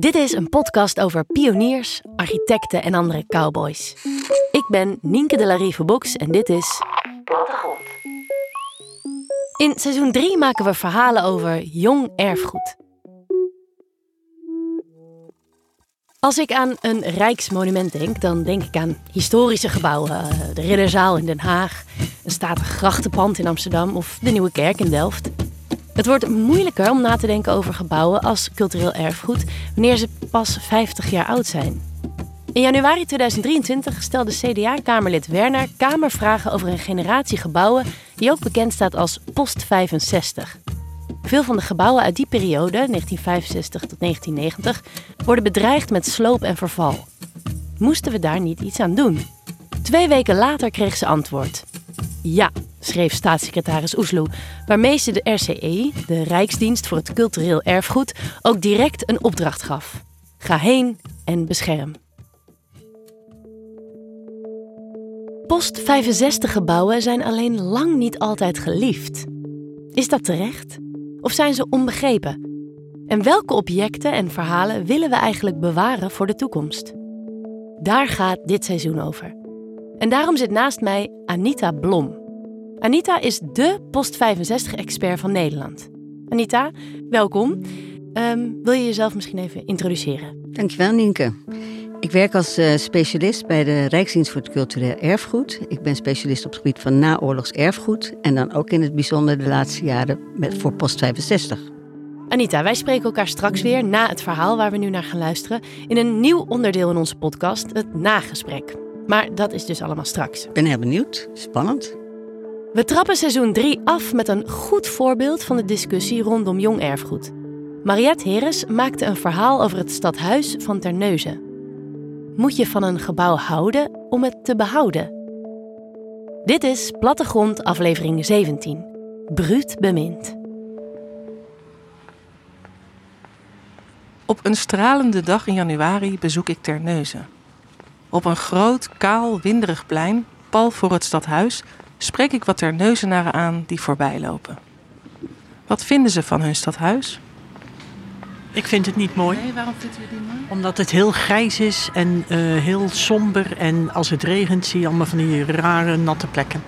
Dit is een podcast over pioniers, architecten en andere cowboys. Ik ben Nienke de la Rive Box en dit is Plattegrond. In seizoen 3 maken we verhalen over jong erfgoed. Als ik aan een rijksmonument denk, dan denk ik aan historische gebouwen. eh, De Ridderzaal in Den Haag, een statig grachtenpand in Amsterdam of de Nieuwe Kerk in Delft. Het wordt moeilijker om na te denken over gebouwen als cultureel erfgoed wanneer ze pas 50 jaar oud zijn. In januari 2023 stelde CDA-kamerlid Werner kamervragen over een generatie gebouwen die ook bekend staat als Post 65. Veel van de gebouwen uit die periode, 1965 tot 1990, worden bedreigd met sloop en verval. Moesten we daar niet iets aan doen? Twee weken later kreeg ze antwoord. Ja, schreef staatssecretaris Oesloe, waarmee ze de RCE, de Rijksdienst voor het Cultureel Erfgoed, ook direct een opdracht gaf. Ga heen en bescherm. Post 65 gebouwen zijn alleen lang niet altijd geliefd. Is dat terecht? Of zijn ze onbegrepen? En welke objecten en verhalen willen we eigenlijk bewaren voor de toekomst? Daar gaat dit seizoen over. En daarom zit naast mij Anita Blom. Anita is dé Post 65-expert van Nederland. Anita, welkom. Ehm, wil je jezelf misschien even introduceren? Dankjewel, Nienke. Ik werk als eh, specialist bij de Rijksdienst voor het Cultureel Erfgoed. Ik ben specialist op het gebied van naoorlogs erfgoed. En dan ook in het bijzonder de laatste jaren met, voor Post 65. Anita, wij spreken elkaar straks weer na het verhaal waar we nu naar gaan luisteren. in een nieuw onderdeel in onze podcast, het nagesprek. Maar dat is dus allemaal straks. Ik ben heel benieuwd. Spannend. We trappen seizoen 3 af met een goed voorbeeld van de discussie rondom jong erfgoed. Mariette Heres maakte een verhaal over het stadhuis van Terneuzen. Moet je van een gebouw houden om het te behouden? Dit is Plattegrond aflevering 17. Bruut bemind. Op een stralende dag in januari bezoek ik Terneuzen. Op een groot, kaal, winderig plein, pal voor het stadhuis, spreek ik wat Terneuzenaren aan die voorbij lopen. Wat vinden ze van hun stadhuis? Ik vind het niet mooi, Nee, waarom vindt u het niet mooi? omdat het heel grijs is en eh, heel somber. En als het regent zie je allemaal van die rare natte plekken.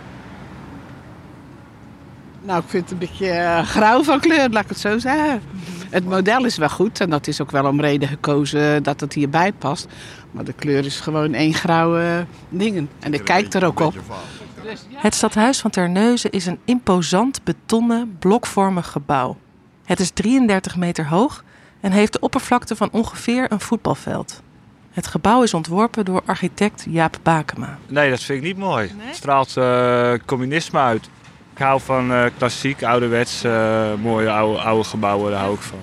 Nou, ik vind het een beetje eh, grauw van kleur, laat ik het zo zeggen. Het model is wel goed en dat is ook wel om reden gekozen dat het hierbij past. Maar de kleur is gewoon één grauwe dingen. En ik kijk er ook op. Het stadhuis van Terneuzen is een imposant betonnen, blokvormig gebouw. Het is 33 meter hoog en heeft de oppervlakte van ongeveer een voetbalveld. Het gebouw is ontworpen door architect Jaap Bakema. Nee, dat vind ik niet mooi. Het straalt eh, communisme uit. Ik hou van eh, klassiek, ouderwets, eh, mooie oude, oude gebouwen, daar hou ik van.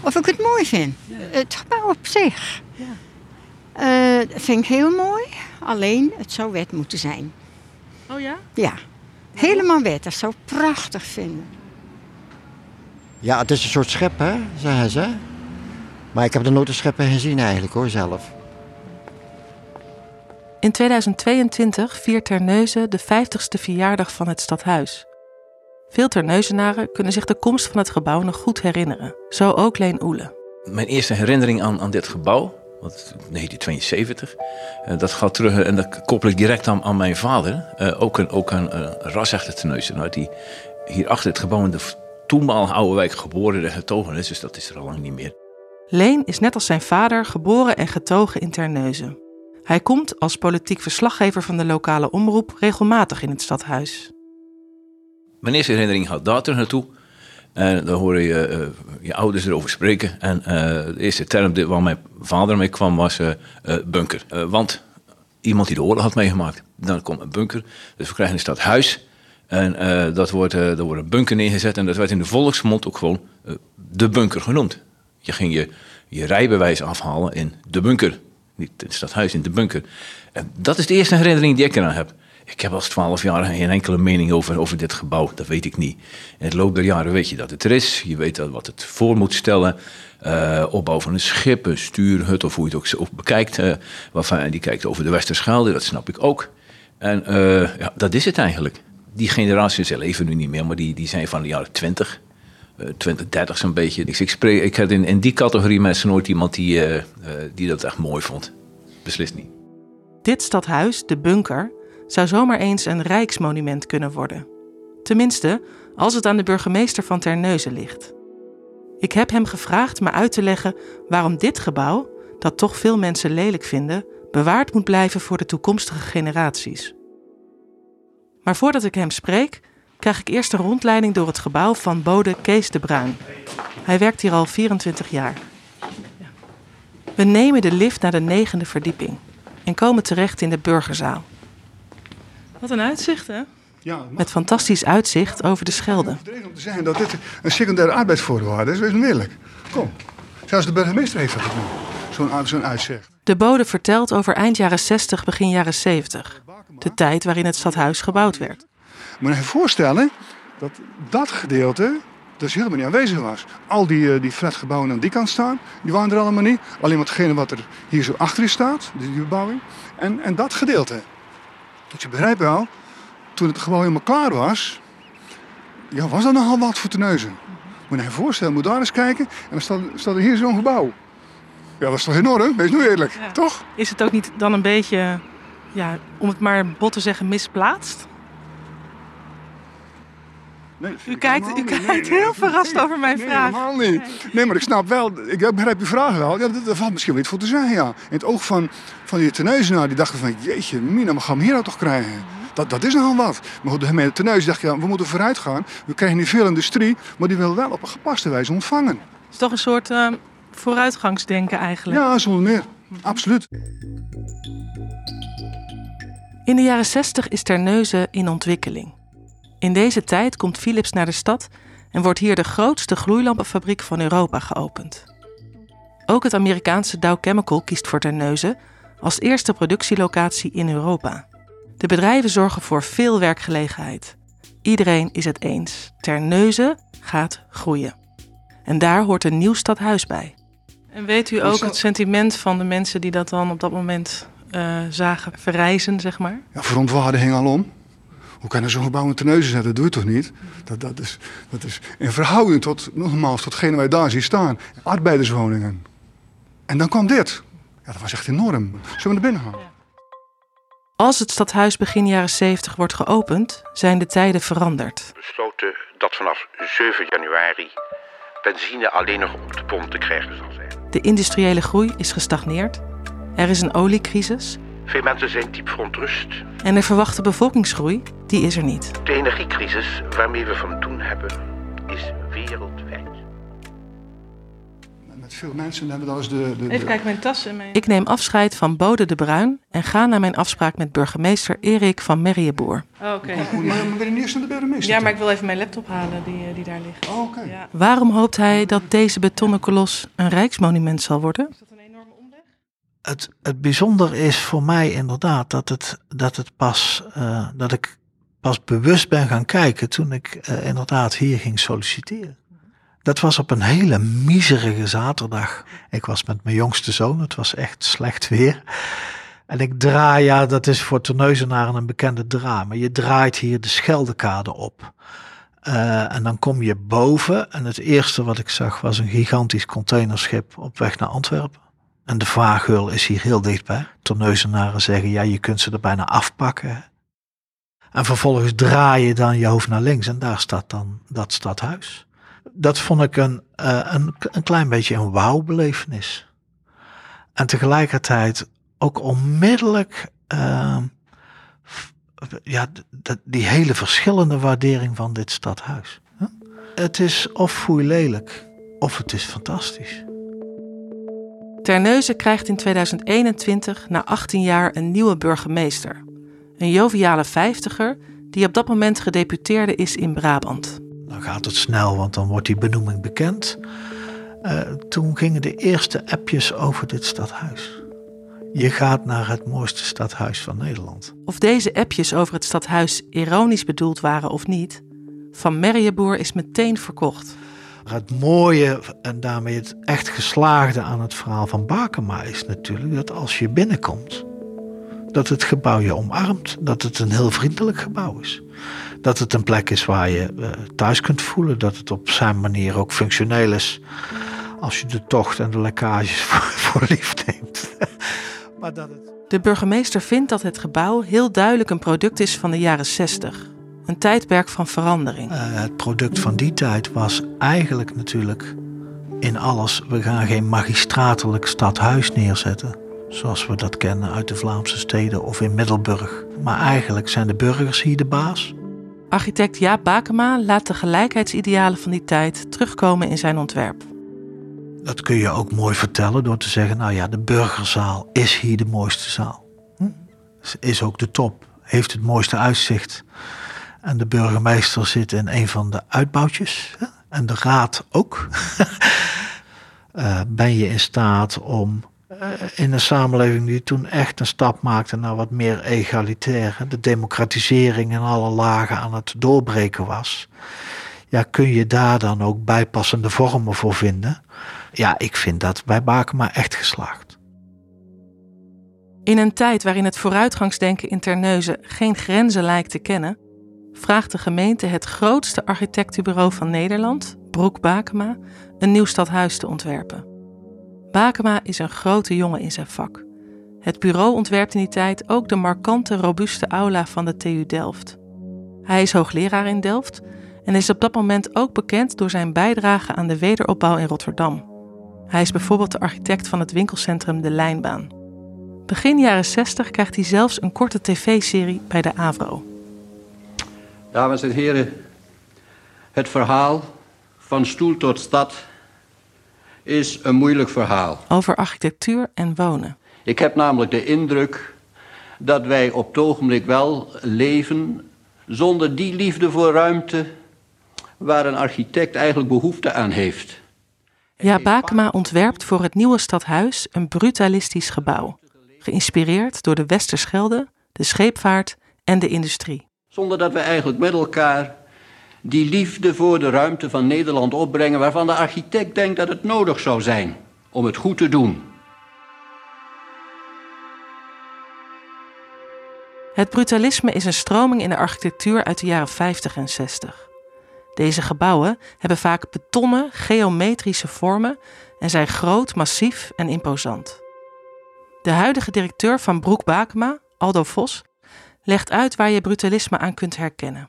Of ik het mooi vind. Het gebouw op zich. Eh, vind ik heel mooi. Alleen, het zou wet moeten zijn. Oh ja? Ja. Helemaal wet. Dat zou ik prachtig vinden. Ja, het is een soort schep, hè, zeggen ze. Maar ik heb er nooit een schep in gezien eigenlijk, hoor, zelf. In 2022 viert Terneuzen de 50ste verjaardag van het stadhuis. Veel Terneuzenaren kunnen zich de komst van het gebouw nog goed herinneren. Zo ook Leen Oele. Mijn eerste herinnering aan, aan dit gebouw, wat 1972, eh, dat gaat terug en dat koppel ik direct aan, aan mijn vader. Eh, ook een, ook een uh, rasechte Terneuzenaar die hier achter het gebouw in de toenmaal oude wijk geboren en getogen is. Dus dat is er al lang niet meer. Leen is net als zijn vader geboren en getogen in Terneuzen. Hij komt als politiek verslaggever van de lokale omroep regelmatig in het stadhuis. Mijn eerste herinnering gaat daar naartoe. En dan hoor je uh, je ouders erover spreken. En uh, de eerste term waar mijn vader mee kwam was uh, bunker. want iemand die de oorlog had meegemaakt. Dan komt een bunker. Dus we krijgen een stadhuis. En dat wordt, er wordt een bunker neergezet. En dat werd in de volksmond ook gewoon de bunker genoemd. Je ging je, je rijbewijs afhalen in de bunker. Niet het stadhuis, in de bunker. En dat is de eerste herinnering die ik eraan heb. Ik heb als twaalf jaar geen enkele mening over, over dit gebouw. Dat weet ik niet. In het loop der jaren weet je dat het er is. Je weet wat het voor moet stellen. Uh, opbouw van een schip, een stuurhut of hoe je het ook bekijkt. Uh, waarvan, die kijkt over de Westerschelde, dat snap ik ook. En uh, ja, dat is het eigenlijk. Die generaties, leven nu niet meer, maar die, die zijn van de jaren twintig. Uh, 20, 30 zo'n beetje. Ik, spreek, ik had in, in die categorie mensen nooit iemand die, uh, uh, die dat echt mooi vond. Beslist niet. Dit stadhuis, de bunker, zou zomaar eens een rijksmonument kunnen worden. Tenminste, als het aan de burgemeester van Terneuzen ligt. Ik heb hem gevraagd me uit te leggen waarom dit gebouw, dat toch veel mensen lelijk vinden, bewaard moet blijven voor de toekomstige generaties. Maar voordat ik hem spreek, krijg ik eerst een rondleiding door het gebouw van bode Kees de Bruin. Hij werkt hier al 24 jaar. We nemen de lift naar de negende verdieping en komen terecht in de burgerzaal. Wat een uitzicht, hè? Ja, Met fantastisch uitzicht over de Schelde. om te zeggen dat dit een secundaire arbeidsvoorwaarde is, wees eerlijk. Kom, zelfs de burgemeester heeft dat nu, zo'n zo'n uitzicht. De bode vertelt over eind jaren 60, begin jaren 70. De tijd waarin het stadhuis gebouwd werd. Moet je je voorstellen dat dat gedeelte dus helemaal niet aanwezig was. Al die, uh, die flatgebouwen aan die kant staan, die waren er allemaal niet. Alleen maar hetgene wat er hier zo achter je staat, die, die bebouwing. En, en dat gedeelte. Dus je begrijpt wel, toen het gebouw helemaal klaar was, ja, was dat nogal wat voor te neuzen. Moet je je voorstellen, moet daar eens kijken. En dan staat, staat er hier zo'n gebouw. Ja, dat is toch enorm? Wees nu eerlijk, Ja. toch? Is het ook niet dan een beetje, ja, om het maar bot te zeggen, misplaatst? Nee, U kijkt, u kijkt Nee, heel verrast over mijn nee, vraag. helemaal niet. Nee, maar ik snap wel, ik begrijp uw vraag wel. Ja, dat, dat valt misschien wel iets voor te zeggen, ja. In het oog van, van die Teneuzenaar, die dachten van, jeetje, Mina, we gaan hem hier nou toch krijgen? Dat, dat is nogal wat. Maar goed, de gemeente Terneuzen dacht, ja, we moeten vooruit gaan. We krijgen niet veel industrie, maar die wil wel op een gepaste wijze ontvangen. Het is toch een soort eh, vooruitgangsdenken eigenlijk. Ja, zonder meer. Absoluut. In de jaren 60 is Terneuzen in ontwikkeling. In deze tijd komt Philips naar de stad en wordt hier de grootste gloeilampenfabriek van Europa geopend. Ook het Amerikaanse Dow Chemical kiest voor Terneuzen als eerste productielocatie in Europa. De bedrijven zorgen voor veel werkgelegenheid. Iedereen is het eens. Terneuzen gaat groeien. En daar hoort een nieuw stadhuis bij. En weet u ook het sentiment van de mensen die dat dan op dat moment eh, zagen verrijzen, zeg maar? Ja, verontwaardiging alom. Hoe kan je zo'n gebouw in Terneuzen zetten? Dat doe je toch niet? Dat, dat, is, dat is in verhouding tot, nogmaals, totgene wij daar zien staan. Arbeiderswoningen. En dan kwam dit. Ja, dat was echt enorm. Zullen we naar binnen gaan? Als het stadhuis begin jaren 70 wordt geopend, zijn de tijden veranderd. besloten dat vanaf 7 januari benzine alleen nog op de pomp te krijgen zal zijn. De industriële groei is gestagneerd. Er is een oliecrisis. Veel mensen zijn diep verontrust. En de verwachte bevolkingsgroei, die is er niet. De energiecrisis waarmee we van doen hebben, is wereldwijd. Met veel mensen hebben dat eens de... de, de- mijn tas en mijn... Ik neem afscheid van Bode de Bruin en ga naar mijn afspraak met burgemeester Erik van Merriëboer. Oké. Moet maar, maar weer eerst naar de burgemeester. Ja, maar ik wil even mijn laptop halen die, die daar ligt. Oh, oké. Waarom hoopt hij dat deze betonnen kolos een rijksmonument zal worden? Het, het bijzonder is voor mij inderdaad dat, het, dat, het pas, eh, dat ik pas bewust ben gaan kijken toen ik eh, inderdaad hier ging solliciteren. Dat was op een hele miserige zaterdag. Ik was met mijn jongste zoon, het was echt slecht weer. En ik draai, ja, dat is voor Terneuzenaren een bekende drama. Je draait hier de Scheldekade op. Eh, en dan kom je boven en het eerste wat ik zag was een gigantisch containerschip op weg naar Antwerpen. En de vaargeul is hier heel dichtbij. Terneuzenaren zeggen, ja, je kunt ze er bijna afpakken. En vervolgens draai je dan je hoofd naar links en daar staat dan dat stadhuis. Dat vond ik een, eh, een, een klein beetje een wauwbelevenis. En tegelijkertijd ook onmiddellijk eh, f- ja, die hele verschillende waardering van dit stadhuis. Het is of foei lelijk, of het is fantastisch. Terneuzen krijgt in 2021 na 18 jaar een nieuwe burgemeester. Een joviale vijftiger die op dat moment gedeputeerde is in Brabant. Dan gaat het snel, want dan wordt die benoeming bekend. Eh, toen gingen de eerste appjes over dit stadhuis. Je gaat naar het mooiste stadhuis van Nederland. Of deze appjes over het stadhuis ironisch bedoeld waren of niet, Van Merriëboer is meteen verkocht. Het mooie en daarmee het echt geslaagde aan het verhaal van Bakema is natuurlijk dat als je binnenkomt, Dat het gebouw je omarmt. Dat het een heel vriendelijk gebouw is. Dat het een plek is waar je uh, thuis kunt voelen. Dat het op zijn manier ook functioneel is. Als je de tocht en de lekkages voor, voor lief neemt. maar dat het... De burgemeester vindt dat het gebouw heel duidelijk een product is van de jaren 60. Een tijdperk van verandering. Uh, het product van die tijd was eigenlijk natuurlijk in alles. We gaan geen magistratelijk stadhuis neerzetten. Zoals we dat kennen uit de Vlaamse steden of in Middelburg. Maar eigenlijk zijn de burgers hier de baas. Architect Jaap Bakema laat de gelijkheidsidealen van die tijd terugkomen in zijn ontwerp. Dat kun je ook mooi vertellen door te zeggen: nou ja, de burgerzaal is hier de mooiste zaal. Hm? Is ook de top, heeft het mooiste uitzicht. En de burgemeester zit in een van de uitbouwtjes. En de raad ook. uh, ben je in staat om uh, in een samenleving die toen echt een stap maakte naar wat meer egalitair, de democratisering in alle lagen aan het doorbreken was. Ja, kun je daar dan ook bijpassende vormen voor vinden? Ja, ik vind dat bij Bakema echt geslaagd. In een tijd waarin het vooruitgangsdenken in Terneuzen geen grenzen lijkt te kennen, vraagt de gemeente het grootste architectenbureau van Nederland, Broek Bakema, een nieuw stadhuis te ontwerpen. Bakema is een grote jongen in zijn vak. Het bureau ontwerpt in die tijd ook de markante, robuuste aula van de TU Delft. Hij is hoogleraar in Delft en is op dat moment ook bekend door zijn bijdrage aan de wederopbouw in Rotterdam. Hij is bijvoorbeeld de architect van het winkelcentrum De Lijnbaan. Begin jaren 60 krijgt hij zelfs een korte tv-serie bij de AVRO. Dames en heren, het verhaal van stoel tot stad is een moeilijk verhaal. Over architectuur en wonen. Ik heb namelijk de indruk dat wij op het ogenblik wel leven zonder die liefde voor ruimte waar een architect eigenlijk behoefte aan heeft. Ja, Bakema ontwerpt voor het nieuwe stadhuis een brutalistisch gebouw, geïnspireerd door de Westerschelde, de scheepvaart en de industrie. Zonder dat we eigenlijk met elkaar die liefde voor de ruimte van Nederland opbrengen waarvan de architect denkt dat het nodig zou zijn om het goed te doen. Het brutalisme is een stroming in de architectuur uit de jaren 50 en 60. Deze gebouwen hebben vaak betonnen, geometrische vormen en zijn groot, massief en imposant. De huidige directeur van Broek Bakema, Aldo Vos, legt uit waar je brutalisme aan kunt herkennen.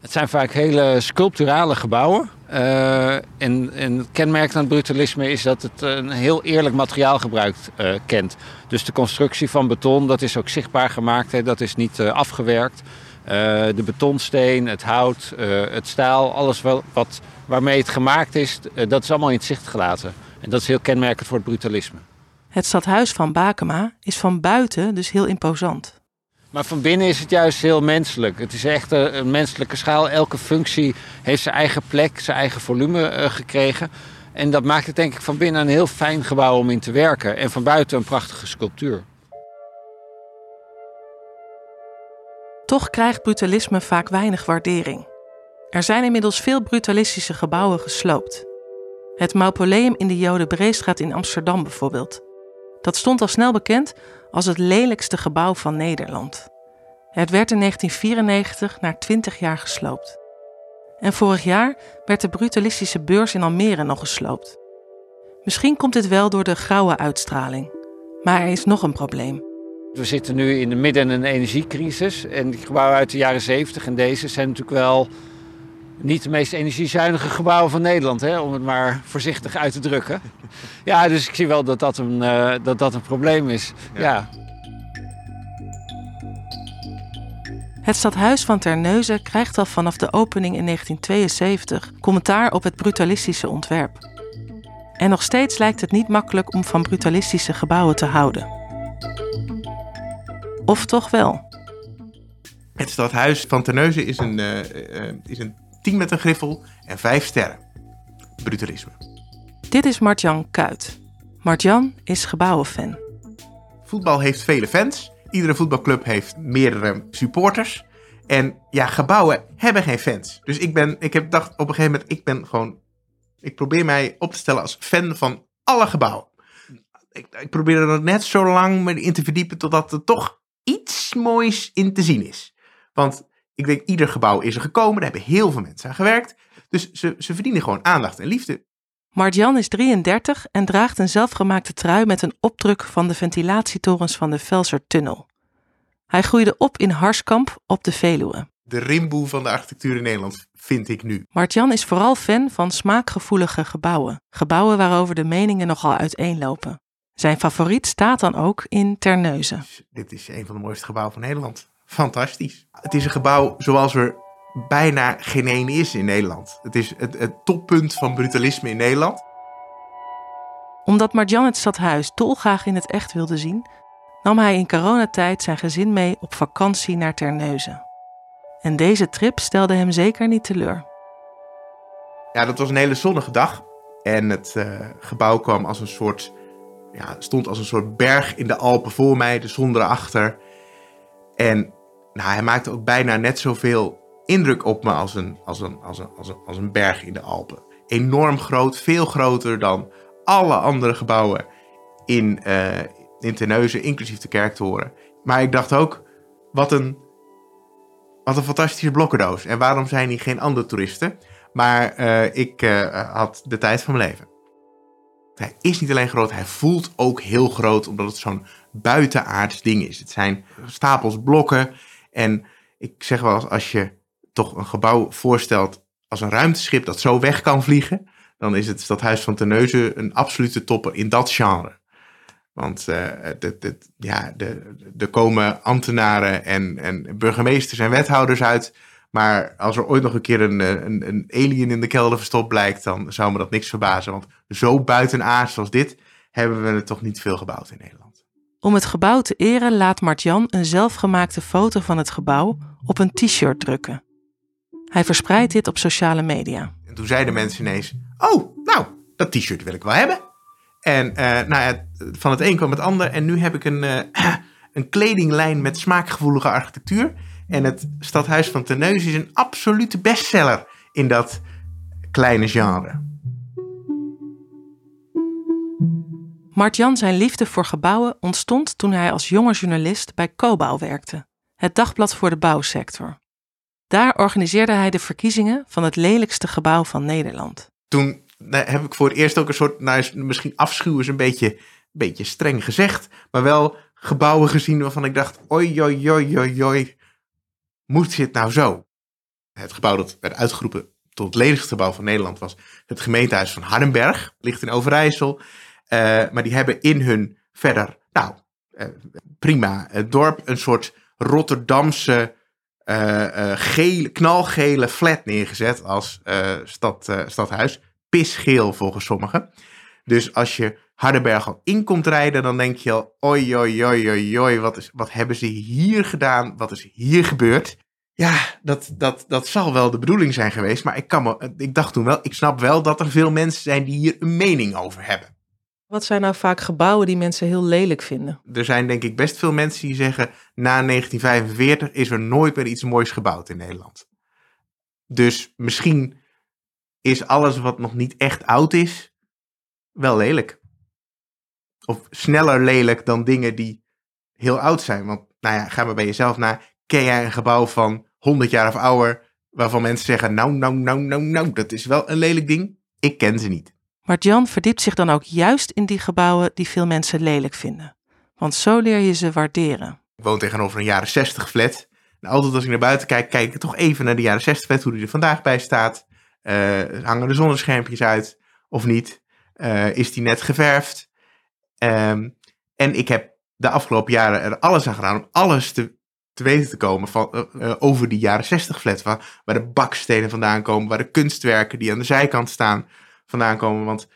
Het zijn vaak hele sculpturale gebouwen. Uh, en, en het kenmerk van het brutalisme is dat het een heel eerlijk materiaalgebruik uh, kent. Dus de constructie van beton, dat is ook zichtbaar gemaakt. Hè, dat is niet uh, afgewerkt. de betonsteen, het hout, het staal, alles wat, wat, waarmee het gemaakt is, dat is allemaal in het zicht gelaten. En dat is heel kenmerkend voor het brutalisme. Het stadhuis van Bakema is van buiten dus heel imposant. Maar van binnen is het juist heel menselijk. Het is echt een menselijke schaal. Elke functie heeft zijn eigen plek, zijn eigen volume uh, gekregen. En dat maakt het denk ik van binnen een heel fijn gebouw om in te werken. En van buiten een prachtige sculptuur. Toch krijgt brutalisme vaak weinig waardering. Er zijn inmiddels veel brutalistische gebouwen gesloopt. Het Mausoleum in de Jode Breestraat in Amsterdam bijvoorbeeld. Dat stond al snel bekend als het lelijkste gebouw van Nederland. Het werd in 1994 na 20 jaar gesloopt. En vorig jaar werd de brutalistische beurs in Almere nog gesloopt. Misschien komt dit wel door de grauwe uitstraling. Maar er is nog een probleem. We zitten nu in de midden een energiecrisis. En gebouwen uit de jaren 70 en deze zijn natuurlijk wel niet de meest energiezuinige gebouwen van Nederland, hè, om het maar voorzichtig uit te drukken. Ja, dus ik zie wel dat dat een, uh, dat dat een probleem is. Ja. ja. Het stadhuis van Terneuzen krijgt al vanaf de opening in 1972 commentaar op het brutalistische ontwerp. En nog steeds lijkt het niet makkelijk om van brutalistische gebouwen te houden. Of toch wel? Het stadhuis van Terneuzen is een, uh, uh, is een 10 met een griffel en 5 sterren. Brutalisme. Dit is Martjan Kuit. Martjan is gebouwenfan. Voetbal heeft vele fans. Iedere voetbalclub heeft meerdere supporters. En ja, gebouwen hebben geen fans. Dus ik ben, ik heb gedacht op een gegeven moment, ik ben gewoon, ik probeer mij op te stellen als fan van alle gebouwen. Ik, ik probeer er net zo lang me in te verdiepen totdat er toch iets moois in te zien is. Want ik denk, ieder gebouw is er gekomen. Daar hebben heel veel mensen aan gewerkt. Dus ze, ze verdienen gewoon aandacht en liefde. Martjan is 33 en draagt een zelfgemaakte trui met een opdruk van de ventilatietorens van de Velsertunnel. Hij groeide op in Harskamp op de Veluwe. De rimboe van de architectuur in Nederland vind ik nu. Martjan is vooral fan van smaakgevoelige gebouwen. Gebouwen waarover de meningen nogal uiteenlopen. Zijn favoriet staat dan ook in Terneuzen. Dit is een van de mooiste gebouwen van Nederland. Fantastisch. Het is een gebouw zoals er bijna geen één is in Nederland. Het is het, het toppunt van brutalisme in Nederland. Omdat Marjan het stadhuis dolgraag in het echt wilde zien, nam hij in coronatijd zijn gezin mee op vakantie naar Terneuzen. En deze trip stelde hem zeker niet teleur. Ja, dat was een hele zonnige dag. En het uh, gebouw kwam als een soort, ja, stond als een soort berg in de Alpen voor mij, de zon erachter. En nou, hij maakte ook bijna net zoveel indruk op me als een, als een, als een, als een, als een berg in de Alpen. Enorm groot, veel groter dan alle andere gebouwen in, uh, in Terneuzen, inclusief de kerktoren. Maar ik dacht ook, wat een, wat een fantastische blokkendoos. En waarom zijn hier geen andere toeristen? Maar uh, ik uh, had de tijd van mijn leven. Hij is niet alleen groot, hij voelt ook heel groot, omdat het zo'n buitenaards ding is. Het zijn stapels blokken. En ik zeg wel eens, als je toch een gebouw voorstelt als een ruimteschip dat zo weg kan vliegen, dan is het Stadhuis van Terneuzen een absolute topper in dat genre. Want uh, de, de, ja, er komen ambtenaren en, en burgemeesters en wethouders uit. Maar als er ooit nog een keer een, een, een alien in de kelder verstopt blijkt, dan zou me dat niks verbazen. Want zo buitenaards als dit hebben we er toch niet veel gebouwd in Nederland. Om het gebouw te eren laat Martjan een zelfgemaakte foto van het gebouw op een t-shirt drukken. Hij verspreidt dit op sociale media. En toen zeiden mensen ineens: Oh, nou, dat t-shirt wil ik wel hebben. En uh, nou ja, van het een kwam het ander. En nu heb ik een, uh, een kledinglijn met smaakgevoelige architectuur. En het Stadhuis van Terneuzen is een absolute bestseller in dat kleine genre. Martjan zijn liefde voor gebouwen ontstond toen hij als jonge journalist bij Cobouw werkte, het dagblad voor de bouwsector. Daar organiseerde hij de verkiezingen van het lelijkste gebouw van Nederland. Toen heb ik voor het eerst ook een soort, nou misschien afschuw is een beetje, beetje streng gezegd, maar wel gebouwen gezien waarvan ik dacht, oi, oi, oi, oi, oi, moet dit nou zo? Het gebouw dat werd uitgeroepen tot het lelijkste gebouw van Nederland was het gemeentehuis van Hardenberg, ligt in Overijssel. Uh, maar die hebben in hun verder, nou, uh, prima, het dorp een soort Rotterdamse uh, gele, knalgele flat neergezet als stad, stadhuis. Pisgeel volgens sommigen. Dus als je Hardenberg al in komt rijden, dan denk je al, oi, oi, oi, oi, oi, wat, is, wat hebben ze hier gedaan? Wat is hier gebeurd? Ja, dat, dat, dat zal wel de bedoeling zijn geweest, maar ik, kan me, ik dacht toen wel, ik snap wel dat er veel mensen zijn die hier een mening over hebben. Wat zijn nou vaak gebouwen die mensen heel lelijk vinden? Er zijn denk ik best veel mensen die zeggen, na 1945 is er nooit meer iets moois gebouwd in Nederland. Dus misschien is alles wat nog niet echt oud is, wel lelijk. Of sneller lelijk dan dingen die heel oud zijn. Want, nou ja, ga maar bij jezelf na. Ken jij een gebouw van 100 jaar of ouder, waarvan mensen zeggen, nou, nou, nou, nou, nou, dat is wel een lelijk ding? Ik ken ze niet. Maar Jan verdiept zich dan ook juist in die gebouwen die veel mensen lelijk vinden. Want zo leer je ze waarderen. Ik woon tegenover een jaren 60 flat. Altijd als ik naar buiten kijk, kijk ik toch even naar de jaren 60 flat, hoe die er vandaag bij staat. Uh, hangen de zonneschermpjes uit of niet? Uh, is die net geverfd? Um, en ik heb de afgelopen jaren er alles aan gedaan om alles te, te weten te komen van, uh, over die jaren 60 flat. Waar de bakstenen vandaan komen, waar de kunstwerken die aan de zijkant staan vandaan komen. Want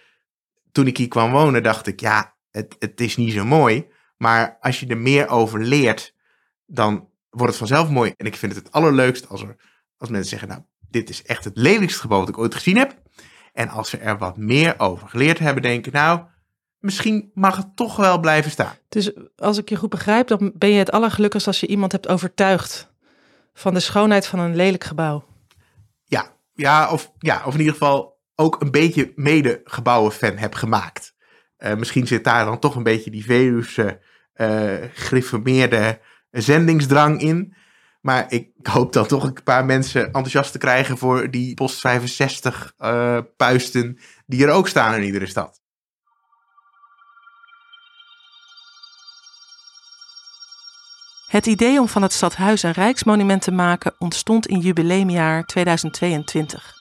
toen ik hier kwam wonen, dacht ik, ja, het, het is niet zo mooi. Maar als je er meer over leert, dan wordt het vanzelf mooi. En ik vind het het allerleukst als, er, als mensen zeggen, nou, dit is echt het lelijkste gebouw dat ik ooit gezien heb. En als ze er wat meer over geleerd hebben, denken, nou, misschien mag het toch wel blijven staan. Dus als ik je goed begrijp, dan ben je het allergelukkigst als je iemand hebt overtuigd van de schoonheid van een lelijk gebouw. Ja, ja, of, ja, of in ieder geval ook een beetje medegebouwen-fan heb gemaakt. Uh, misschien zit daar dan toch een beetje die Veluwse, uh, zendingsdrang in. Maar ik hoop dan toch een paar mensen enthousiast te krijgen voor die post 65 eh, puisten die er ook staan in iedere stad. Het idee om van het stadhuis een rijksmonument te maken ontstond in jubileumjaar 2022.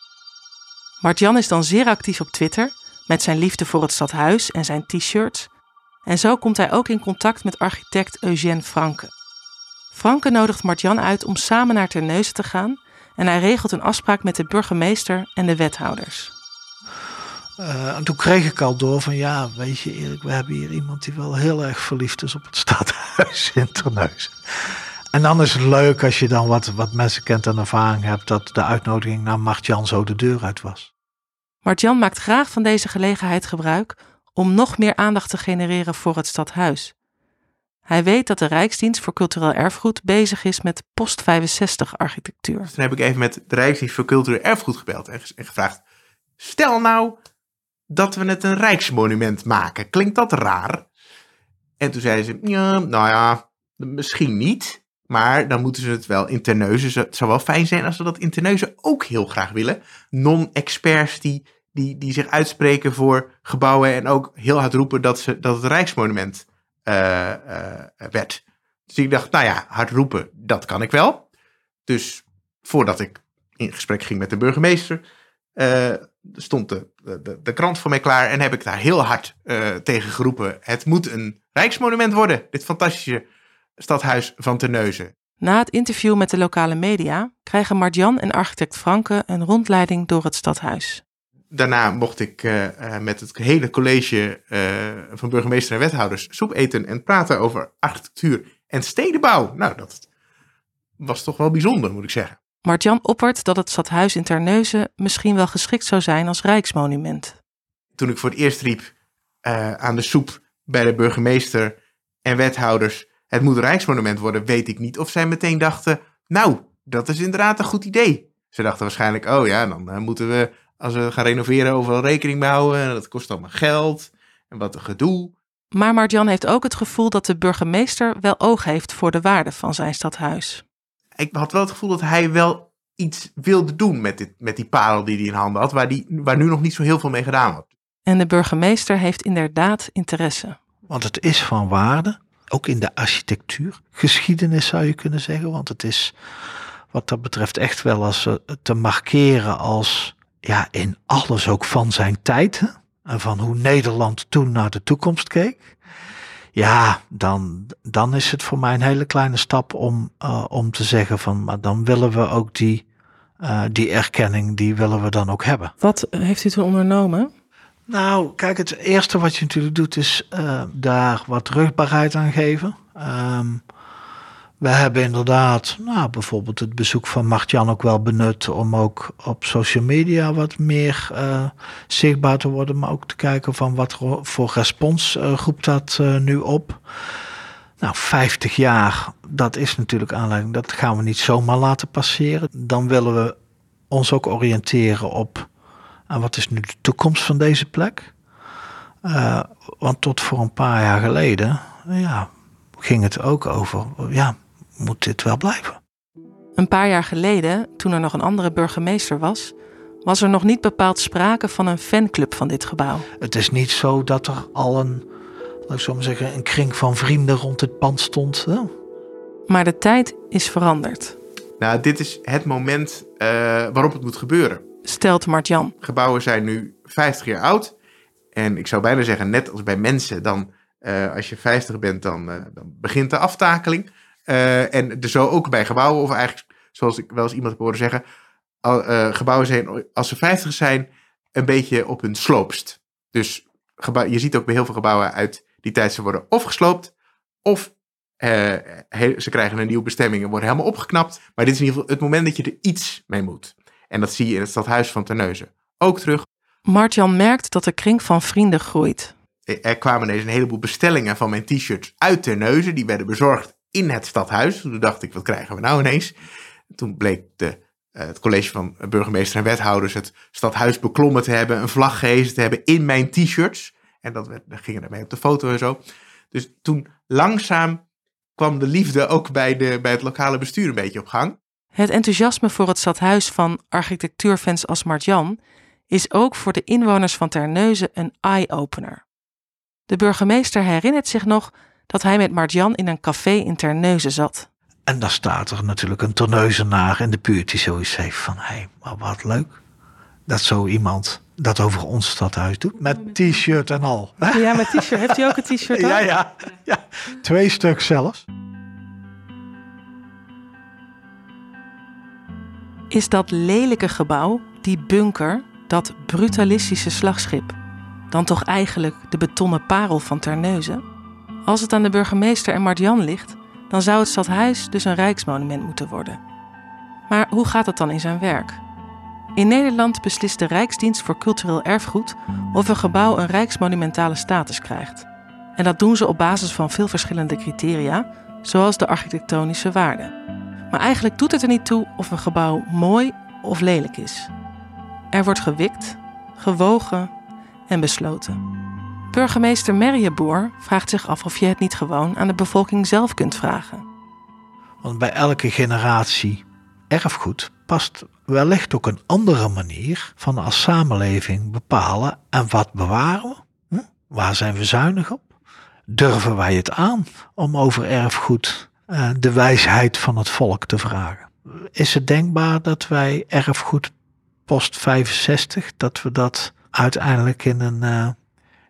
Mart-Jan is dan zeer actief op Twitter met zijn liefde voor het stadhuis en zijn t-shirts. En zo komt hij ook in contact met architect Eugène Franke. Franke nodigt Mart-Jan uit om samen naar Terneuzen te gaan en hij regelt een afspraak met de burgemeester en de wethouders. Uh, en toen kreeg ik al door van ja, weet je Erik, we hebben hier iemand die wel heel erg verliefd is op het stadhuis in Terneuzen. En dan is het leuk als je dan wat, wat mensen kent en ervaring hebt dat de uitnodiging naar Mart-Jan zo de deur uit was. Mart-Jan maakt graag van deze gelegenheid gebruik om nog meer aandacht te genereren voor het stadhuis. Hij weet dat de Rijksdienst voor Cultureel Erfgoed bezig is met post-65 architectuur. Dus toen heb ik even met de Rijksdienst voor Cultureel Erfgoed gebeld en gevraagd: stel nou dat we het een rijksmonument maken. Klinkt dat raar? En toen zeiden ze: ja, nou ja, misschien niet. Maar dan moeten ze het wel in Terneuzen. Het zou wel fijn zijn als ze dat in Terneuzen ook heel graag willen. Non-experts die, die, die zich uitspreken voor gebouwen en ook heel hard roepen dat, ze, dat het Rijksmonument uh, uh, werd. Dus ik dacht, nou ja, hard roepen, dat kan ik wel. Dus voordat ik in gesprek ging met de burgemeester, uh, stond de, de, de, krant voor mij klaar en heb ik daar heel hard tegen geroepen. Het moet een Rijksmonument worden, dit fantastische stadhuis van Terneuzen. Na het interview met de lokale media krijgen Martjan en architect Franke een rondleiding door het stadhuis. Daarna mocht ik uh, met het hele college uh, van burgemeester en wethouders soep eten en praten over architectuur en stedenbouw. Nou, dat was toch wel bijzonder, moet ik zeggen. Martjan oppert dat het stadhuis in Terneuzen misschien wel geschikt zou zijn als rijksmonument. Toen ik voor het eerst riep aan de soep bij de burgemeester en wethouders het moet een Rijksmonument worden, weet ik niet of zij meteen dachten, nou, dat is inderdaad een goed idee. Ze dachten waarschijnlijk, oh ja, dan uh, moeten we, als we gaan renoveren, overal rekening mee houden. Dat kost allemaal geld en wat een gedoe. Maar Martjan heeft ook het gevoel dat de burgemeester wel oog heeft voor de waarde van zijn stadhuis. Ik had wel het gevoel dat hij wel iets wilde doen met, dit, met die parel die hij in handen had, waar, die, waar nu nog niet zo heel veel mee gedaan wordt. En de burgemeester heeft inderdaad interesse. Want het is van waarde ook in de architectuur, geschiedenis zou je kunnen zeggen. Want het is wat dat betreft echt wel als uh, te markeren als ja, in alles ook van zijn tijd. En van hoe Nederland toen naar de toekomst keek. Ja, dan, dan is het voor mij een hele kleine stap om, uh, om te zeggen van, maar dan willen we ook die, uh, die erkenning, die willen we dan ook hebben. Wat heeft u toen ondernomen? Nou, kijk, het eerste wat je natuurlijk doet is uh, daar wat rugbaarheid aan geven. Um, we hebben inderdaad, nou, bijvoorbeeld het bezoek van Martjan ook wel benut om ook op social media wat meer uh, zichtbaar te worden, maar ook te kijken van wat voor respons uh, roept dat nu op. Nou, 50 jaar, dat is natuurlijk aanleiding, dat gaan we niet zomaar laten passeren. Dan willen we ons ook oriënteren op en wat is nu de toekomst van deze plek? Uh, want tot voor een paar jaar geleden ja, ging het ook over, ja, moet dit wel blijven? Een paar jaar geleden, toen er nog een andere burgemeester was, was er nog niet bepaald sprake van een fanclub van dit gebouw. Het is niet zo dat er al een, laat ik zo maar zeggen, een kring van vrienden rond het pand stond. Hè? Maar de tijd is veranderd. Nou, dit is het moment uh, waarop het moet gebeuren stelt Martjan. Gebouwen zijn nu 50 jaar oud. En ik zou bijna zeggen, net als bij mensen, dan uh, als je 50 bent, dan, uh, dan begint de aftakeling. Uh, en zo ook bij gebouwen, of eigenlijk zoals ik wel eens iemand heb horen zeggen, gebouwen zijn, als ze 50 zijn, een beetje op hun sloopst. Dus je ziet ook bij heel veel gebouwen uit die tijd, ze worden of gesloopt, of ze krijgen een nieuwe bestemming en worden helemaal opgeknapt. Maar dit is in ieder geval het moment dat je er iets mee moet. En dat zie je in het stadhuis van Terneuzen ook terug. Martjan merkt dat de kring van vrienden groeit. Er kwamen ineens een heleboel bestellingen van mijn t-shirts uit Terneuzen. Die werden bezorgd in het stadhuis. Toen dacht ik, wat krijgen we nou ineens? Toen bleek de, uh, het college van burgemeester en wethouders het stadhuis beklommen te hebben. Een vlag gehezen te hebben in mijn t-shirts. En dat werd, gingen ermee op de foto en zo. Dus toen langzaam kwam de liefde ook bij, de, bij het lokale bestuur een beetje op gang. Het enthousiasme voor het stadhuis van architectuurfans als Martjan is ook voor de inwoners van Terneuzen een eye-opener. De burgemeester herinnert zich nog dat hij met Martjan in een café in Terneuzen zat. En dan staat er natuurlijk een terneuzenaar in de buurt die zoiets heeft van... hé, hey, maar wat leuk dat zo iemand dat over ons stadhuis doet. Met t-shirt en al. Ja, met t-shirt. Heeft u ook een t-shirt aan? Ja, ja, ja. Twee stuk zelfs. Is dat lelijke gebouw, die bunker, dat brutalistische slagschip... dan toch eigenlijk de betonnen parel van Terneuzen? Als het aan de burgemeester en Martjan ligt... dan zou het stadhuis dus een rijksmonument moeten worden. Maar hoe gaat het dan in zijn werk? In Nederland beslist de Rijksdienst voor Cultureel Erfgoed of een gebouw een rijksmonumentale status krijgt. En dat doen ze op basis van veel verschillende criteria, zoals de architectonische waarde. Maar eigenlijk doet het er niet toe of een gebouw mooi of lelijk is. Er wordt gewikt, gewogen en besloten. Burgemeester Merrieboer vraagt zich af of je het niet gewoon aan de bevolking zelf kunt vragen. Want bij elke generatie erfgoed past wellicht ook een andere manier van als samenleving bepalen en wat bewaren we? Hm? Waar zijn we zuinig op? Durven wij het aan om over erfgoed uh, de wijsheid van het volk te vragen? Is het denkbaar dat wij erfgoed post 65, dat we dat uiteindelijk in een, uh,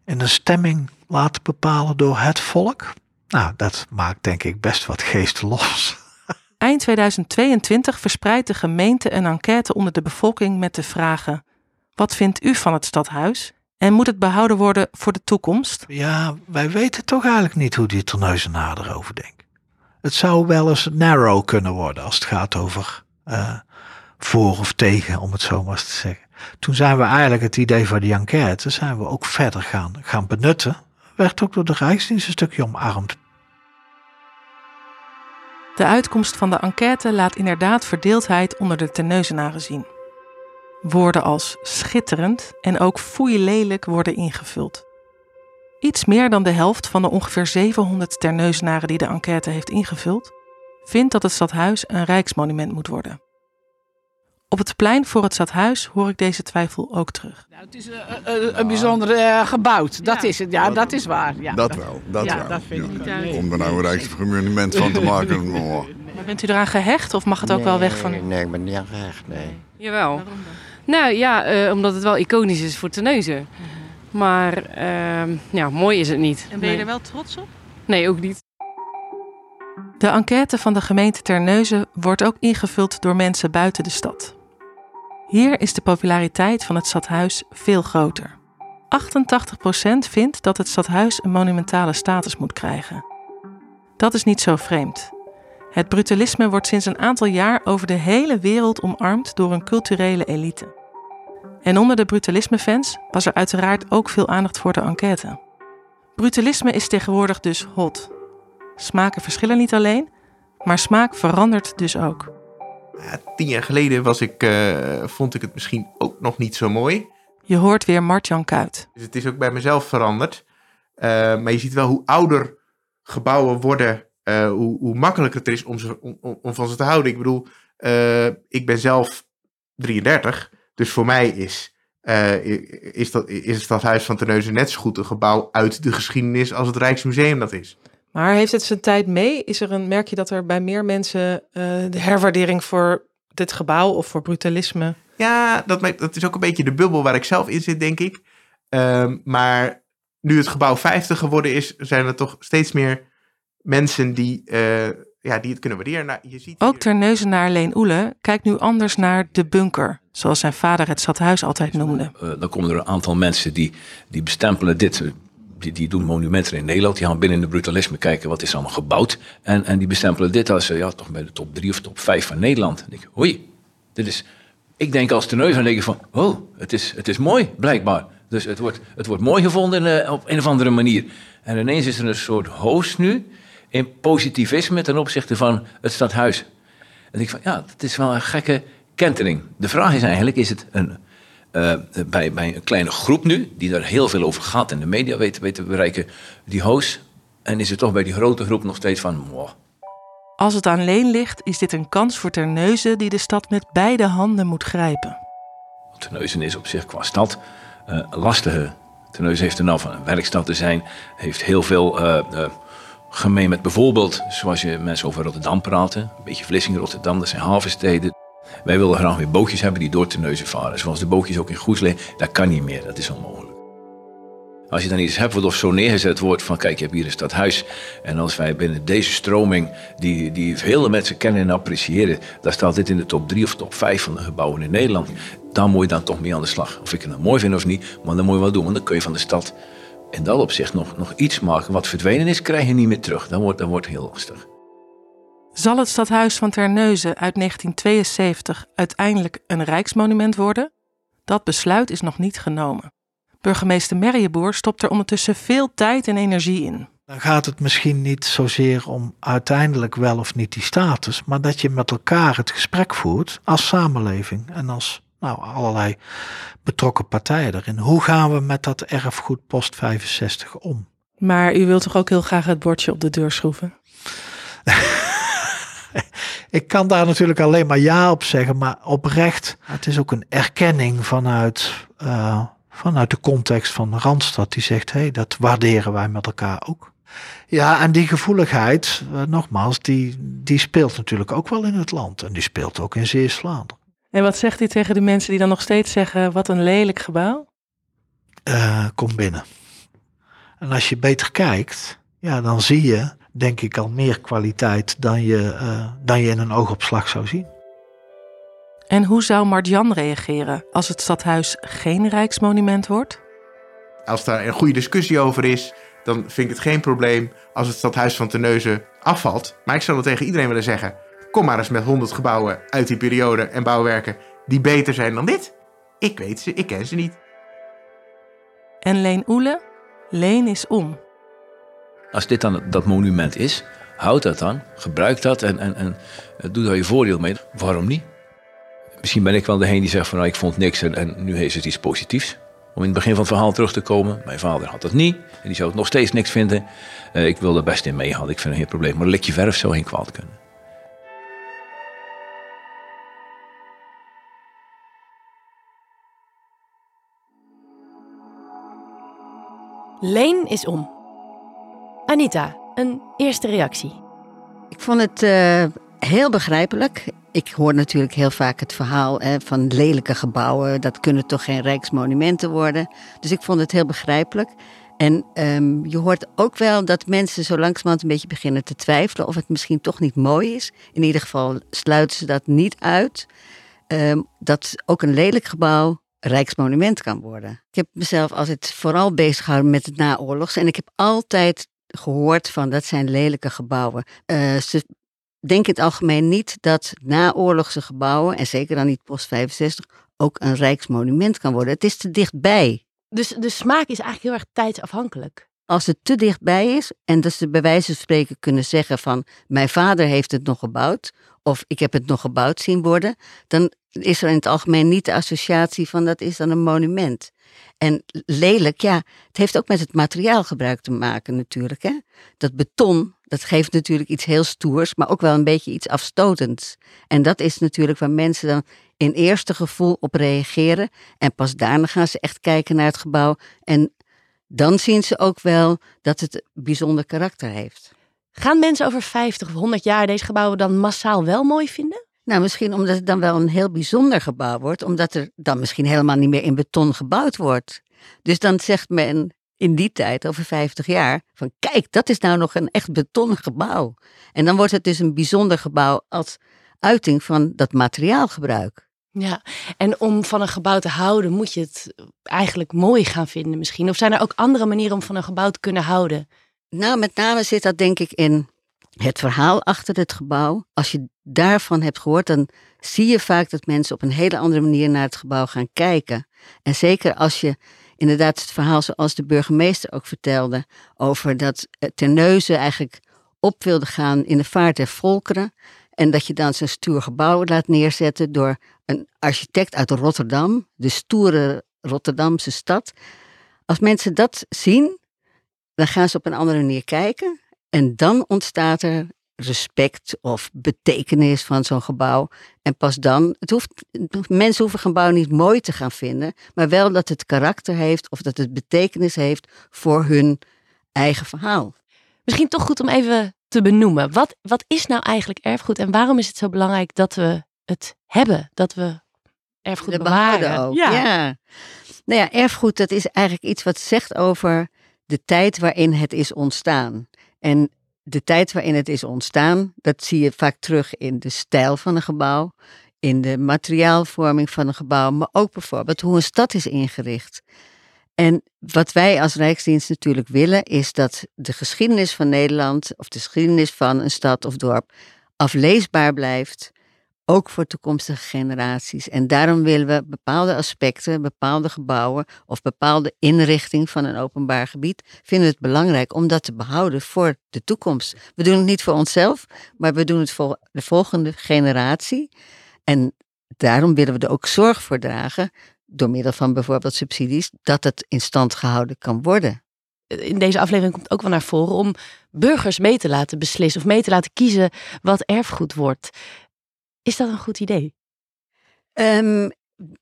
in een stemming laten bepalen door het volk? Nou, dat maakt denk ik best wat geest los. Eind 2022 verspreidt de gemeente een enquête onder de bevolking met de vragen: Wat vindt u van het stadhuis? En moet het behouden worden voor de toekomst? Ja, wij weten toch eigenlijk niet hoe die terneuzenaar erover denkt. Het zou wel eens narrow kunnen worden als het gaat over uh, voor of tegen, om het zo maar eens te zeggen. Toen zijn we eigenlijk het idee van die enquête zijn we ook verder gaan, gaan benutten. Werd ook door de Rijksdienst een stukje omarmd. De uitkomst van de enquête laat inderdaad verdeeldheid onder de terneuzenaren zien. Woorden als schitterend en ook foeilelijk worden ingevuld. Iets meer dan de helft van de ongeveer 700 terneuzenaren die de enquête heeft ingevuld, vindt dat het stadhuis een rijksmonument moet worden. Op het plein voor het stadhuis hoor ik deze twijfel ook terug. Nou, het is een, een, een bijzonder uh, gebouwd, dat is het. Ja, dat, dat is waar. Ja, dat, wel, dat ja, wel. Dat vind ik ja. niet Om er nou een rijksmonument van te maken. Oh. Maar bent u eraan gehecht of mag het ook nee, wel weg van u? Nee, ik ben niet aan gehecht, nee. Jawel. Waarom dan? Nou ja, uh, omdat het wel iconisch is voor Terneuzen. -huh. Maar uh, ja, mooi is het niet. En ben je er wel trots op? Nee, ook niet. De enquête van de gemeente Terneuzen wordt ook ingevuld door mensen buiten de stad. Hier is de populariteit van het stadhuis veel groter. 88% vindt dat het stadhuis een monumentale status moet krijgen. Dat is niet zo vreemd. Het brutalisme wordt sinds een aantal jaar over de hele wereld omarmd door een culturele elite. En onder de brutalisme-fans was er uiteraard ook veel aandacht voor de enquête. Brutalisme is tegenwoordig dus hot. Smaken verschillen niet alleen, maar smaak verandert dus ook. Ja, tien jaar geleden was ik, uh, vond ik het misschien ook nog niet zo mooi. Je hoort weer Martjan Kuit. Dus het is ook bij mezelf veranderd. Uh, maar je ziet wel hoe ouder gebouwen worden, uh, hoe, hoe makkelijker het is om, ze, om, om, van ze te houden. Ik bedoel, ik ben zelf 33, dus voor mij is, is, dat, is het Stadhuis van Terneuzen net zo goed een gebouw uit de geschiedenis als het Rijksmuseum dat is. Maar heeft het zijn tijd mee? Is er een, merk je dat er bij meer mensen uh, de herwaardering voor dit gebouw of voor brutalisme? Ja, dat, dat is ook een beetje de bubbel waar ik zelf in zit, denk ik. Um, maar nu het gebouw 50 geworden is, zijn er toch steeds meer mensen die, uh, ja, die het kunnen waarderen. Nou, je ziet ook Terneuzenaar Leen Oele kijkt nu anders naar de bunker, zoals zijn vader het stadhuis altijd noemde. Uh, dan komen er een aantal mensen die, die bestempelen dit die, die doen monumenten in Nederland. Die gaan binnen de brutalisme kijken wat is allemaal gebouwd. En, en die bestempelen dit als ja, toch bij de top 3 of top 5 van Nederland. En ik, hoi, dit is. Ik denk als teneus aan denk ik van, oh, het is, het is mooi, blijkbaar. Dus het wordt, het wordt mooi gevonden uh, op een of andere manier. En ineens is er een soort host nu in positivisme ten opzichte van het stadhuis. En ik van, ja, het is wel een gekke kentering. De vraag is eigenlijk, is het een uh, bij, bij een kleine groep nu, die daar heel veel over gaat en de media weten, weten bereiken, die host En is het toch bij die grote groep nog steeds van... Wow. Als het aan Leen ligt, is dit een kans voor Terneuzen die de stad met beide handen moet grijpen. Terneuzen is op zich qua stad uh, lastige. Terneuzen heeft er nou van een werkstad te zijn, heeft heel veel uh, gemeen met bijvoorbeeld, zoals je mensen over Rotterdam praten, een beetje Vlissingen, Rotterdam, dat zijn havensteden. Wij willen graag weer bootjes hebben die door Terneuzen varen, zoals de bootjes ook in Goeslee. Dat kan niet meer, dat is onmogelijk. Als je dan iets hebt wat zo neergezet wordt van kijk, je hebt hier een stadhuis. En als wij binnen deze stroming, die, die vele mensen kennen en appreciëren, daar staat dit in de top 3 of top 5 van de gebouwen in Nederland. Dan moet je dan toch mee aan de slag. Of ik het nou mooi vind of niet, maar dan moet je wel doen. Want dan kun je van de stad in dat opzicht nog, nog iets maken. Wat verdwenen is, krijg je niet meer terug. Dan wordt, dan wordt het heel lastig. Zal het stadhuis van Terneuzen uit 1972 uiteindelijk een rijksmonument worden? Dat besluit is nog niet genomen. Burgemeester Merjeboer stopt er ondertussen veel tijd en energie in. Dan gaat het misschien niet zozeer om uiteindelijk wel of niet die status, maar dat je met elkaar het gesprek voert als samenleving en als nou, allerlei betrokken partijen erin. Hoe gaan we met dat erfgoed post 65 om? Maar u wilt toch ook heel graag het bordje op de deur schroeven? ik kan daar natuurlijk alleen maar ja op zeggen, maar oprecht, het is ook een erkenning vanuit. Uh, vanuit de context van Randstad, die zegt: hé, hey, dat waarderen wij met elkaar ook. Ja, en die gevoeligheid, uh, nogmaals, die, die speelt natuurlijk ook wel in het land. En die speelt ook in Zeeuws-Vlaanderen. En wat zegt u tegen de mensen die dan nog steeds zeggen: wat een lelijk gebouw? Uh, kom binnen. En als je beter kijkt, ja, dan zie je, denk ik, al meer kwaliteit dan je, uh, dan je in een oogopslag zou zien. En hoe zou Marjan reageren als het stadhuis geen rijksmonument wordt? Als daar een goede discussie over is, dan vind ik het geen probleem als het stadhuis van Terneuzen afvalt. Maar ik zou dat tegen iedereen willen zeggen. Kom maar eens met 100 gebouwen uit die periode en bouwwerken die beter zijn dan dit. Ik weet ze, ik ken ze niet. En Leen Oele? Leen is om. Als dit dan dat monument is, houd dat dan, gebruik dat en, en, en doe daar je voordeel mee. Waarom niet? Misschien ben ik wel degene die zegt van nou, ik vond niks en, en nu heeft het iets positiefs. Om in het begin van het verhaal terug te komen. Mijn vader had dat niet en die zou het nog steeds niks vinden. Uh, ik wil er best in meegaan, ik vind het geen probleem. Maar een likje verf zou geen kwaad kunnen. Leen is om. Anita, een eerste reactie. Ik vond het uh, heel begrijpelijk. Ik hoor natuurlijk heel vaak het verhaal hè, van lelijke gebouwen. Dat kunnen toch geen rijksmonumenten worden. Dus ik vond het heel begrijpelijk. En um, je hoort ook wel dat mensen zo langzamerhand een beetje beginnen te twijfelen of het misschien toch niet mooi is. In ieder geval sluiten ze dat niet uit. Um, dat ook een lelijk gebouw rijksmonument kan worden. Ik heb mezelf altijd vooral bezig gehouden met het naoorlogs. En ik heb altijd gehoord van dat zijn lelijke gebouwen. Uh, ze denken in het algemeen niet dat naoorlogse gebouwen, en zeker dan niet post 65, ook een rijksmonument kan worden. Het is te dichtbij. Dus de smaak is eigenlijk heel erg tijdsafhankelijk. Als het te dichtbij is en dat ze bij wijze van spreken kunnen zeggen van mijn vader heeft het nog gebouwd of ik heb het nog gebouwd zien worden, dan is er in het algemeen niet de associatie van dat is dan een monument. En lelijk, ja, het heeft ook met het materiaalgebruik te maken natuurlijk. Hè? Dat beton, dat geeft natuurlijk iets heel stoers, maar ook wel een beetje iets afstotends. En dat is natuurlijk waar mensen dan in eerste gevoel op reageren. En pas daarna gaan ze echt kijken naar het gebouw. En dan zien ze ook wel dat het bijzonder karakter heeft. Gaan mensen over 50 of 100 jaar deze gebouwen dan massaal wel mooi vinden? Nou, misschien omdat het dan wel een heel bijzonder gebouw wordt, omdat er dan misschien helemaal niet meer in beton gebouwd wordt. Dus dan zegt men in die tijd, over 50 jaar, van kijk, dat is nou nog een echt betonnen gebouw. En dan wordt het dus een bijzonder gebouw als uiting van dat materiaalgebruik. Ja, en om van een gebouw te houden, moet je het eigenlijk mooi gaan vinden misschien. Of zijn er ook andere manieren om van een gebouw te kunnen houden? Nou, met name zit dat denk ik in het verhaal achter het gebouw. Als je daarvan hebt gehoord, dan zie je vaak dat mensen op een hele andere manier naar het gebouw gaan kijken. En zeker als je inderdaad het verhaal zoals de burgemeester ook vertelde, over dat Terneuzen eigenlijk op wilde gaan in de vaart der volkeren. En dat je dan zo'n stoer gebouw laat neerzetten door een architect uit Rotterdam, de stoere Rotterdamse stad. Als mensen dat zien, dan gaan ze op een andere manier kijken. En dan ontstaat er respect of betekenis van zo'n gebouw. En pas dan, het hoeft, mensen hoeven een gebouw niet mooi te gaan vinden, maar wel dat het karakter heeft of dat het betekenis heeft voor hun eigen verhaal. Misschien toch goed om even te benoemen. Wat, wat is nou eigenlijk erfgoed en waarom is het zo belangrijk dat we het hebben? Dat we erfgoed De bewaren? behouden ook. Ja. Nou ja, erfgoed dat is eigenlijk iets wat zegt over de tijd waarin het is ontstaan. En de tijd waarin het is ontstaan, dat zie je vaak terug in de stijl van een gebouw, in de materiaalvorming van een gebouw, maar ook bijvoorbeeld hoe een stad is ingericht. En wat wij als Rijksdienst natuurlijk willen, is dat de geschiedenis van Nederland, of de geschiedenis van een stad of dorp, afleesbaar blijft, ook voor toekomstige generaties. En daarom willen we bepaalde aspecten, bepaalde gebouwen of bepaalde inrichting van een openbaar gebied, vinden het belangrijk om dat te behouden voor de toekomst. We doen het niet voor onszelf, maar we doen het voor de volgende generatie. En daarom willen we er ook zorg voor dragen, door middel van bijvoorbeeld subsidies, dat het in stand gehouden kan worden. In deze aflevering komt ook wel naar voren om burgers mee te laten beslissen of mee te laten kiezen wat erfgoed wordt. Is dat een goed idee? Ehm,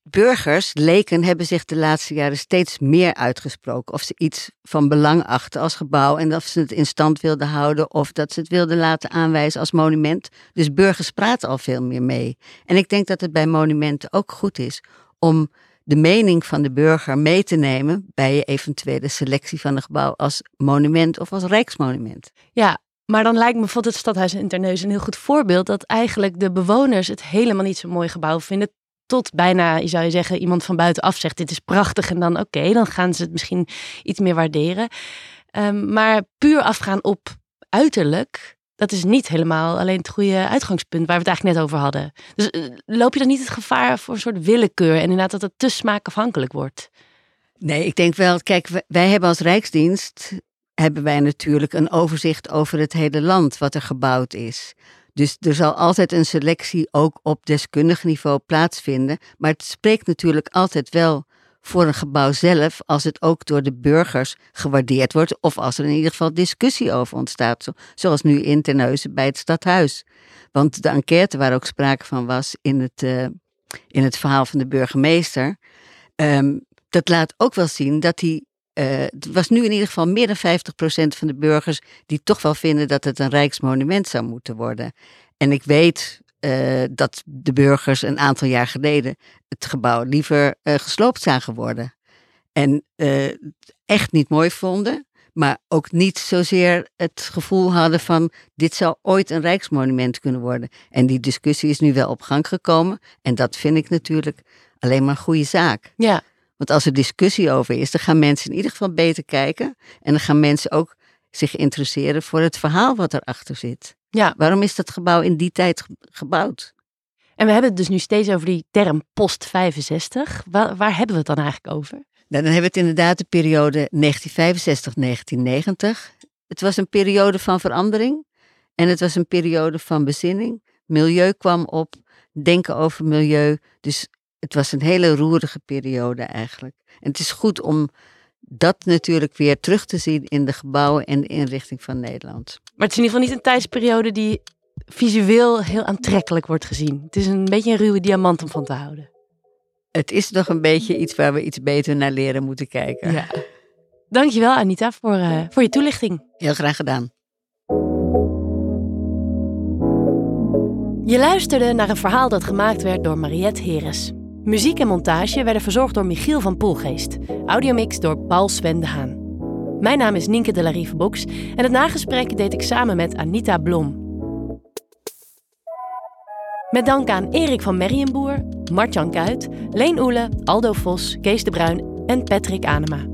burgers, leken, hebben zich de laatste jaren steeds meer uitgesproken. Of ze iets van belang achten als gebouw en of ze het in stand wilden houden of dat ze het wilden laten aanwijzen als monument. Dus burgers praten al veel meer mee. En ik denk dat het bij monumenten ook goed is om de mening van de burger mee te nemen bij je eventuele selectie van een gebouw als monument of als rijksmonument. Ja, maar dan lijkt me bijvoorbeeld het stadhuis in Terneuzen een heel goed voorbeeld dat eigenlijk de bewoners het helemaal niet zo'n mooi gebouw vinden. Tot bijna, je zou je zeggen, iemand van buitenaf zegt dit is prachtig en dan oké, dan gaan ze het misschien iets meer waarderen. Ehm, maar puur afgaan op uiterlijk, dat is niet helemaal alleen het goede uitgangspunt waar we het eigenlijk net over hadden. Dus eh, loop je dan niet het gevaar voor een soort willekeur en inderdaad dat het te smaakafhankelijk wordt? Nee, ik denk wel, kijk, wij- wij hebben als Rijksdienst, hebben wij natuurlijk een overzicht over het hele land wat er gebouwd is. Dus er zal altijd een selectie ook op deskundig niveau plaatsvinden. Maar het spreekt natuurlijk altijd wel voor een gebouw zelf als het ook door de burgers gewaardeerd wordt. Of als er in ieder geval discussie over ontstaat. zo- Zoals nu in Terneuzen bij het stadhuis. Want de enquête waar ook sprake van was in het, eh, in het verhaal van de burgemeester. ehm, dat laat ook wel zien dat die. eh, het was nu in ieder geval meer dan 50% van de burgers die toch wel vinden dat het een rijksmonument zou moeten worden. En ik weet eh, dat de burgers een aantal jaar geleden het gebouw liever eh, gesloopt zagen worden. En eh, echt niet mooi vonden, maar ook niet zozeer het gevoel hadden van dit zou ooit een rijksmonument kunnen worden. En die discussie is nu wel op gang gekomen en dat vind ik natuurlijk alleen maar een goede zaak. Ja. Want als er discussie over is, dan gaan mensen in ieder geval beter kijken. En dan gaan mensen ook zich interesseren voor het verhaal wat erachter zit. Ja. Waarom is dat gebouw in die tijd ge- gebouwd? En we hebben het dus nu steeds over die term post 65. Waar, waar hebben we het dan eigenlijk over? Nou, dan hebben we het inderdaad de periode 1965-1990. Het was een periode van verandering en het was een periode van bezinning. Milieu kwam op, denken over milieu. Dus het was een hele roerige periode eigenlijk. En het is goed om dat natuurlijk weer terug te zien in de gebouwen en de inrichting van Nederland. Maar het is in ieder geval niet een tijdsperiode die visueel heel aantrekkelijk wordt gezien. Het is een beetje een ruwe diamant om van te houden. Het is nog een beetje iets waar we iets beter naar leren moeten kijken. Ja. Dankjewel Anita voor, eh, voor je toelichting. Heel graag gedaan. Je luisterde naar een verhaal dat gemaakt werd door Mariette Heres. Muziek en montage werden verzorgd door Michiel van Poelgeest. Audiomix door Paul Sven de Haan. Mijn naam is Nienke de la Rive en het nagesprek deed ik samen met Anita Blom. Met dank aan Erik van Merrienboer, Martjan Kuit, Leen Oele, Aldo Vos, Kees de Bruin en Patrick Anema.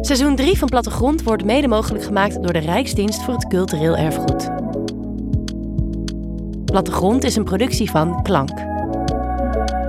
Seizoen 3 van Plattegrond wordt mede mogelijk gemaakt door de Rijksdienst voor het Cultureel Erfgoed. Plattegrond is een productie van Klank. Thank you.